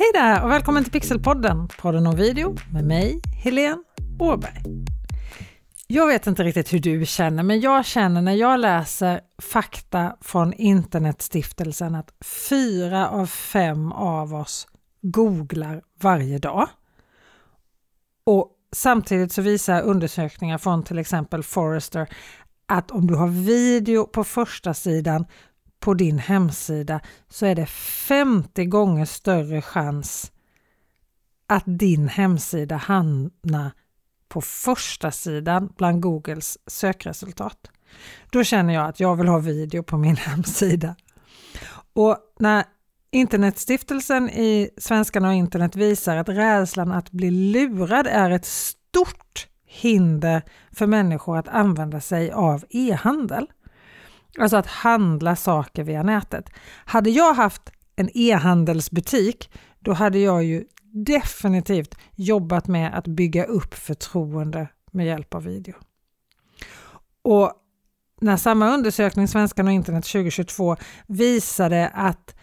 Hej där och välkommen till Pixelpodden, podden om video med mig, Helene Åberg. Jag vet inte riktigt hur du känner, men jag känner när jag läser fakta från Internetstiftelsen att fyra av fem av oss googlar varje dag. Och samtidigt så visar undersökningar från till exempel Forrester att om du har video på första sidan på din hemsida så är det 50 gånger större chans att din hemsida hamnar på första sidan bland Googles sökresultat. Då känner jag att jag vill ha video på min hemsida. Och när Internetstiftelsen i Svenskarna och internet visar att rädslan att bli lurad är ett stort hinder för människor att använda sig av e-handel. Alltså att handla saker via nätet. Hade jag haft en e-handelsbutik, då hade jag ju definitivt jobbat med att bygga upp förtroende med hjälp av video. Och när samma undersökning, Svenskan och internet 2022, visade att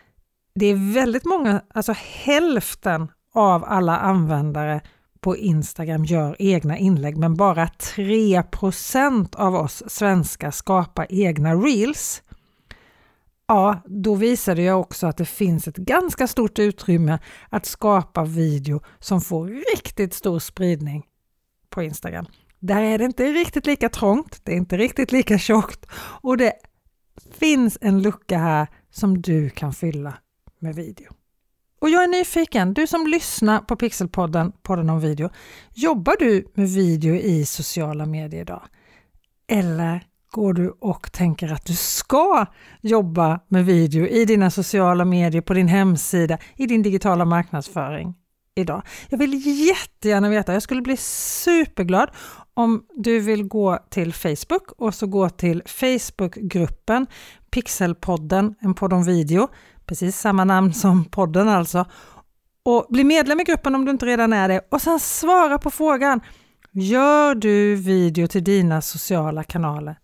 det är väldigt många, alltså hälften av alla användare på Instagram gör egna inlägg men bara 3% av oss svenskar skapar egna reels. Ja, då visade jag också att det finns ett ganska stort utrymme att skapa video som får riktigt stor spridning på Instagram. Där är det inte riktigt lika trångt, det är inte riktigt lika tjockt och det finns en lucka här som du kan fylla med video. Och jag är nyfiken, du som lyssnar på Pixelpodden, podden om video, jobbar du med video i sociala medier idag? Eller går du och tänker att du ska jobba med video i dina sociala medier, på din hemsida, i din digitala marknadsföring idag? Jag vill jättegärna veta, jag skulle bli superglad om du vill gå till Facebook och så gå till Facebookgruppen Pixelpodden, en podd om video precis samma namn som podden alltså. Och bli medlem i gruppen om du inte redan är det och sen svara på frågan. Gör du video till dina sociala kanaler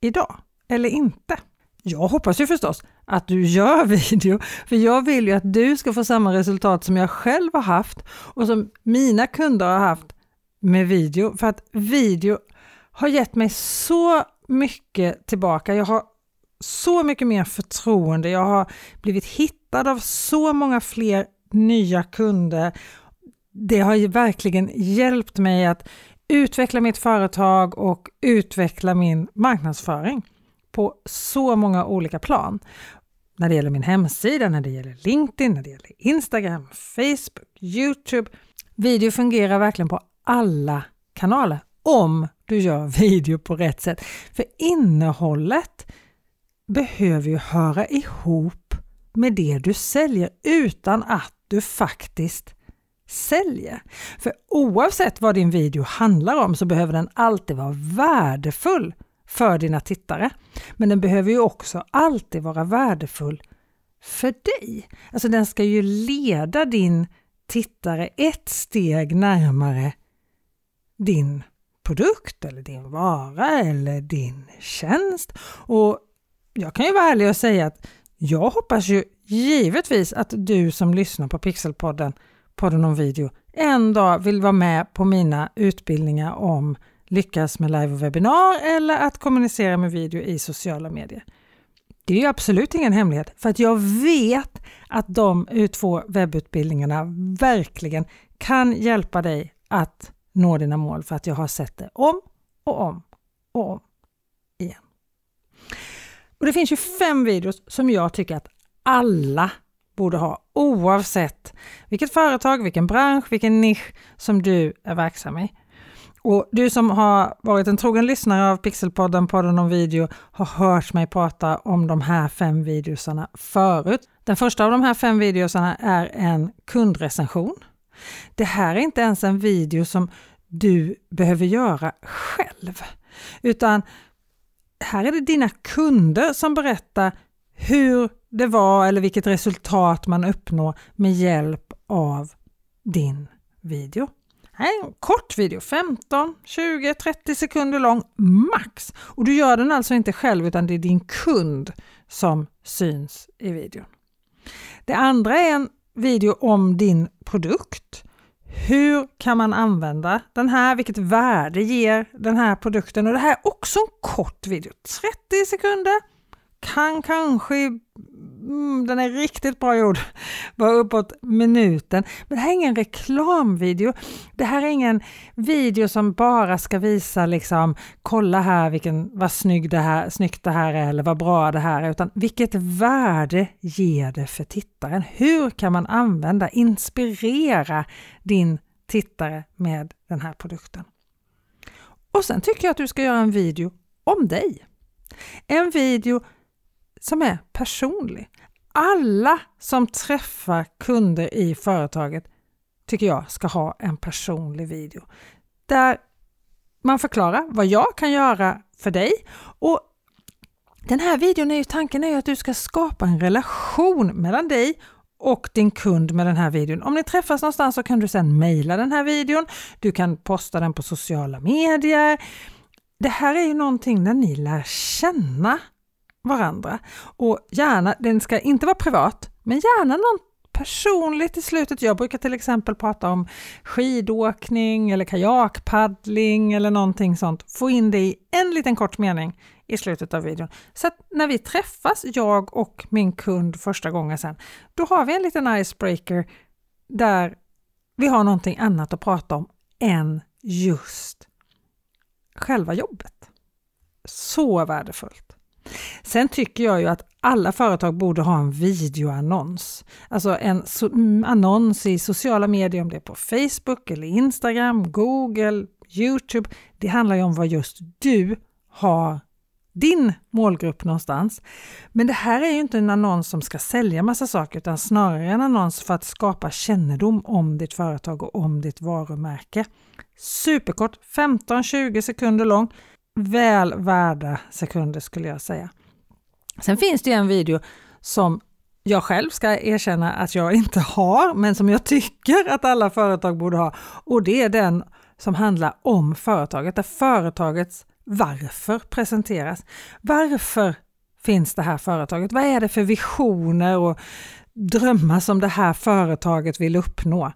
idag eller inte? Jag hoppas ju förstås att du gör video, för jag vill ju att du ska få samma resultat som jag själv har haft och som mina kunder har haft med video, för att video har gett mig så mycket tillbaka. Jag har så mycket mer förtroende. Jag har blivit hittad av så många fler nya kunder. Det har ju verkligen hjälpt mig att utveckla mitt företag och utveckla min marknadsföring på så många olika plan. När det gäller min hemsida, när det gäller LinkedIn, när det gäller Instagram, Facebook, Youtube. Video fungerar verkligen på alla kanaler om du gör video på rätt sätt. För innehållet behöver ju höra ihop med det du säljer utan att du faktiskt säljer. För oavsett vad din video handlar om så behöver den alltid vara värdefull för dina tittare. Men den behöver ju också alltid vara värdefull för dig. Alltså den ska ju leda din tittare ett steg närmare din produkt eller din vara eller din tjänst. Och jag kan ju vara ärlig och säga att jag hoppas ju givetvis att du som lyssnar på Pixelpodden, podden om video, en dag vill vara med på mina utbildningar om lyckas med live och webbinar eller att kommunicera med video i sociala medier. Det är ju absolut ingen hemlighet för att jag vet att de två webbutbildningarna verkligen kan hjälpa dig att nå dina mål för att jag har sett det om och om och om. Och Det finns ju fem videos som jag tycker att alla borde ha oavsett vilket företag, vilken bransch, vilken nisch som du är verksam i. Och du som har varit en trogen lyssnare av Pixelpodden, podden om video, har hört mig prata om de här fem videosarna förut. Den första av de här fem videosarna är en kundrecension. Det här är inte ens en video som du behöver göra själv, utan här är det dina kunder som berättar hur det var eller vilket resultat man uppnår med hjälp av din video. Här är en kort video, 15, 20, 30 sekunder lång max. Och du gör den alltså inte själv utan det är din kund som syns i videon. Det andra är en video om din produkt. Hur kan man använda den här? Vilket värde ger den här produkten? Och det här är också en kort video, 30 sekunder. Kan kanske mm, den är riktigt bra gjord, bara uppåt minuten. Men det här är ingen reklamvideo. Det här är ingen video som bara ska visa liksom, kolla här vilken, vad snygg det här, snyggt det här är eller vad bra det här är, utan vilket värde ger det för tittaren? Hur kan man använda, inspirera din tittare med den här produkten? Och sen tycker jag att du ska göra en video om dig. En video som är personlig. Alla som träffar kunder i företaget tycker jag ska ha en personlig video där man förklarar vad jag kan göra för dig och den här videon är ju tanken är ju att du ska skapa en relation mellan dig och din kund med den här videon. Om ni träffas någonstans så kan du sedan mejla den här videon. Du kan posta den på sociala medier. Det här är ju någonting där ni lär känna varandra. Och gärna, den ska inte vara privat, men gärna någon personligt i slutet. Jag brukar till exempel prata om skidåkning eller kajakpaddling eller någonting sånt. Få in det i en liten kort mening i slutet av videon. Så att när vi träffas, jag och min kund första gången sen, då har vi en liten icebreaker där vi har någonting annat att prata om än just själva jobbet. Så värdefullt! Sen tycker jag ju att alla företag borde ha en videoannons. Alltså en so mm, annons i sociala medier, om det är på Facebook eller Instagram, Google, Youtube. Det handlar ju om vad just du har din målgrupp någonstans. Men det här är ju inte en annons som ska sälja massa saker utan snarare en annons för att skapa kännedom om ditt företag och om ditt varumärke. Superkort, 15-20 sekunder lång väl värda sekunder skulle jag säga. Sen finns det en video som jag själv ska erkänna att jag inte har, men som jag tycker att alla företag borde ha. Och det är den som handlar om företaget, där företagets varför presenteras. Varför finns det här företaget? Vad är det för visioner och drömmar som det här företaget vill uppnå?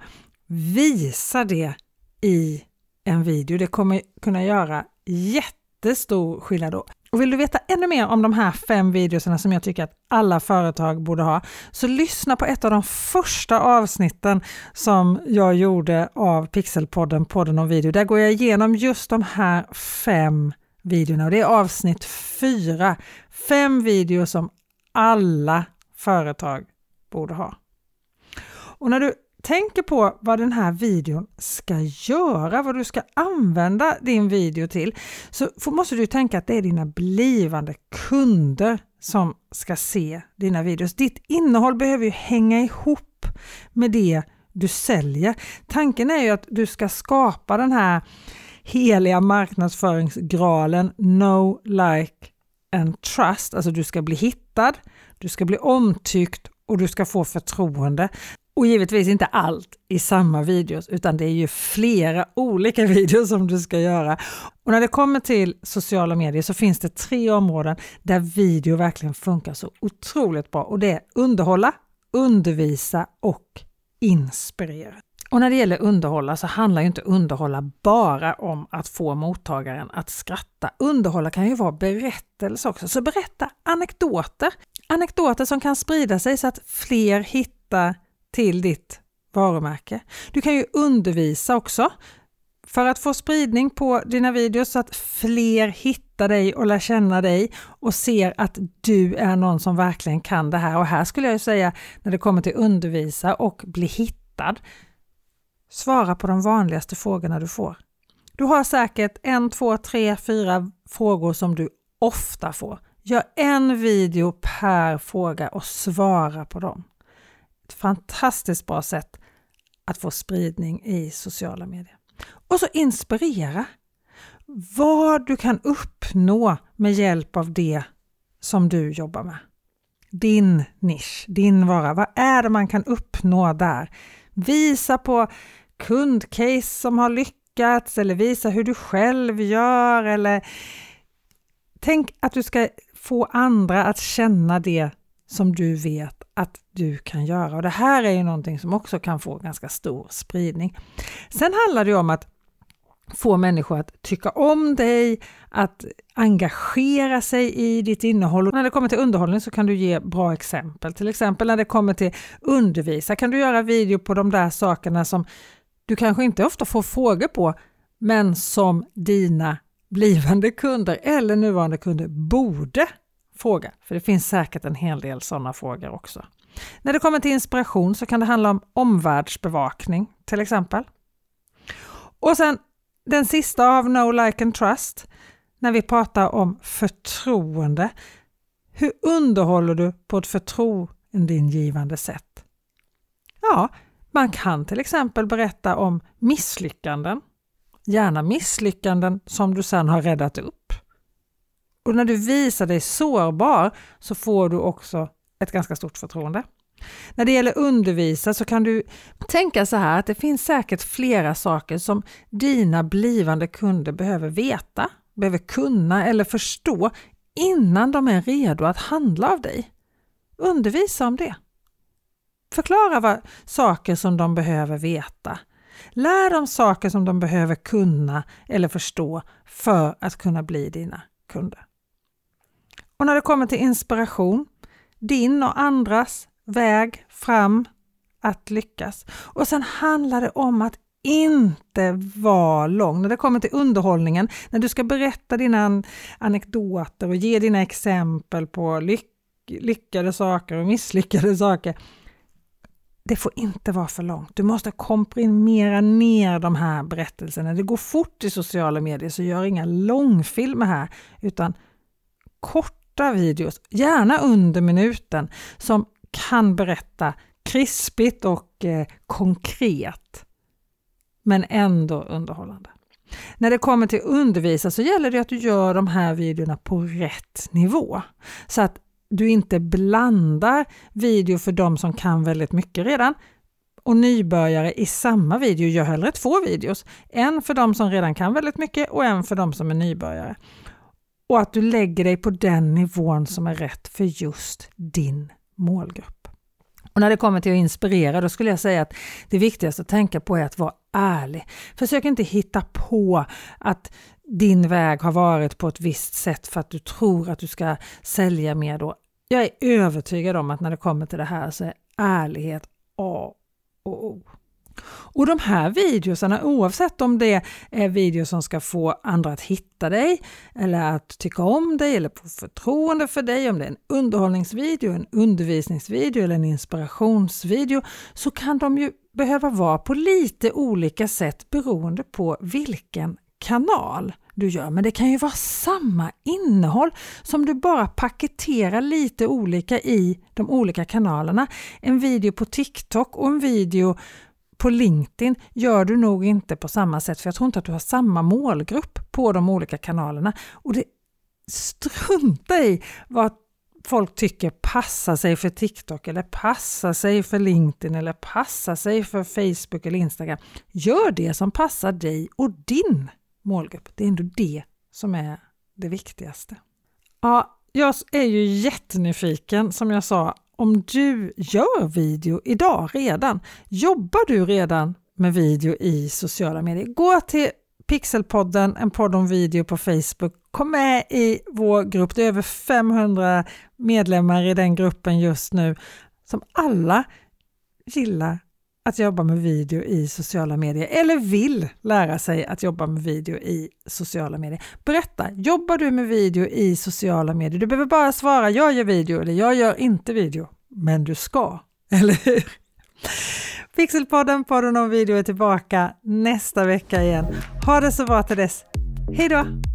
Visa det i en video. Det kommer kunna göra jätte jättestor skillnad då. Och vill du veta ännu mer om de här fem videorna som jag tycker att alla företag borde ha, så lyssna på ett av de första avsnitten som jag gjorde av Pixelpodden, podden om video. Där går jag igenom just de här fem videorna och det är avsnitt fyra. Fem videor som alla företag borde ha. Och när du tänker på vad den här videon ska göra, vad du ska använda din video till, så måste du tänka att det är dina blivande kunder som ska se dina videos. Ditt innehåll behöver ju hänga ihop med det du säljer. Tanken är ju att du ska skapa den här heliga marknadsföringsgralen No Like and Trust. Alltså du ska bli hittad, du ska bli omtyckt och du ska få förtroende. Och givetvis inte allt i samma videos, utan det är ju flera olika videos som du ska göra. Och när det kommer till sociala medier så finns det tre områden där video verkligen funkar så otroligt bra och det är underhålla, undervisa och inspirera. Och när det gäller underhålla så handlar ju inte underhålla bara om att få mottagaren att skratta. Underhålla kan ju vara berättelse också, så berätta anekdoter. Anekdoter som kan sprida sig så att fler hittar till ditt varumärke. Du kan ju undervisa också för att få spridning på dina videos så att fler hittar dig och lär känna dig och ser att du är någon som verkligen kan det här. Och här skulle jag säga när det kommer till undervisa och bli hittad, svara på de vanligaste frågorna du får. Du har säkert en, två, tre, fyra frågor som du ofta får. Gör en video per fråga och svara på dem. Ett fantastiskt bra sätt att få spridning i sociala medier. Och så inspirera vad du kan uppnå med hjälp av det som du jobbar med. Din nisch, din vara. Vad är det man kan uppnå där? Visa på kundcase som har lyckats eller visa hur du själv gör eller tänk att du ska få andra att känna det som du vet att du kan göra. Och Det här är ju någonting som också kan få ganska stor spridning. Sen handlar det om att få människor att tycka om dig, att engagera sig i ditt innehåll. Och när det kommer till underhållning så kan du ge bra exempel. Till exempel när det kommer till undervisa kan du göra video på de där sakerna som du kanske inte ofta får frågor på, men som dina blivande kunder eller nuvarande kunder borde fråga. För det finns säkert en hel del sådana frågor också. När det kommer till inspiration så kan det handla om omvärldsbevakning till exempel. Och sen den sista av No Like and Trust, när vi pratar om förtroende. Hur underhåller du på ett förtroendeingivande sätt? Ja, man kan till exempel berätta om misslyckanden. Gärna misslyckanden som du sedan har räddat upp. Och när du visar dig sårbar så får du också ett ganska stort förtroende. När det gäller undervisa så kan du tänka så här att det finns säkert flera saker som dina blivande kunder behöver veta, behöver kunna eller förstå innan de är redo att handla av dig. Undervisa om det. Förklara vad, saker som de behöver veta. Lär dem saker som de behöver kunna eller förstå för att kunna bli dina kunder. Och när det kommer till inspiration, din och andras väg fram att lyckas. Och sen handlar det om att inte vara lång. När det kommer till underhållningen, när du ska berätta dina anekdoter och ge dina exempel på lyck lyckade saker och misslyckade saker. Det får inte vara för långt. Du måste komprimera ner de här berättelserna. Det går fort i sociala medier, så gör inga långfilmer här, utan korta videos, gärna under minuten, som kan berätta krispigt och eh, konkret, men ändå underhållande. När det kommer till undervisa så gäller det att du gör de här videorna på rätt nivå. Så att du inte blandar video för de som kan väldigt mycket redan och nybörjare i samma video. Gör hellre två videos. En för de som redan kan väldigt mycket och en för de som är nybörjare. Och att du lägger dig på den nivån som är rätt för just din målgrupp. Och när det kommer till att inspirera, då skulle jag säga att det viktigaste att tänka på är att vara ärlig. Försök inte hitta på att din väg har varit på ett visst sätt för att du tror att du ska sälja mer då. Jag är övertygad om att när det kommer till det här så är ärlighet A och O. Och de här videosarna, oavsett om det är videos som ska få andra att hitta dig eller att tycka om dig eller få förtroende för dig, om det är en underhållningsvideo, en undervisningsvideo eller en inspirationsvideo, så kan de ju behöva vara på lite olika sätt beroende på vilken kanal du gör. Men det kan ju vara samma innehåll som du bara paketerar lite olika i de olika kanalerna. En video på TikTok och en video på LinkedIn gör du nog inte på samma sätt för jag tror inte att du har samma målgrupp på de olika kanalerna. Och det Strunta i vad folk tycker passar sig för TikTok eller passar sig för LinkedIn eller passar sig för Facebook eller Instagram. Gör det som passar dig och din målgrupp. Det är ändå det som är det viktigaste. Ja, jag är ju jättenyfiken som jag sa om du gör video idag redan. Jobbar du redan med video i sociala medier? Gå till Pixelpodden, en podd om video på Facebook. Kom med i vår grupp. Det är över 500 medlemmar i den gruppen just nu som alla gillar att jobba med video i sociala medier eller vill lära sig att jobba med video i sociala medier. Berätta, jobbar du med video i sociala medier? Du behöver bara svara jag gör video eller jag gör inte video. Men du ska, eller hur? Pixelpodden, podden om video är tillbaka nästa vecka igen. Ha det så bra till dess. Hej då!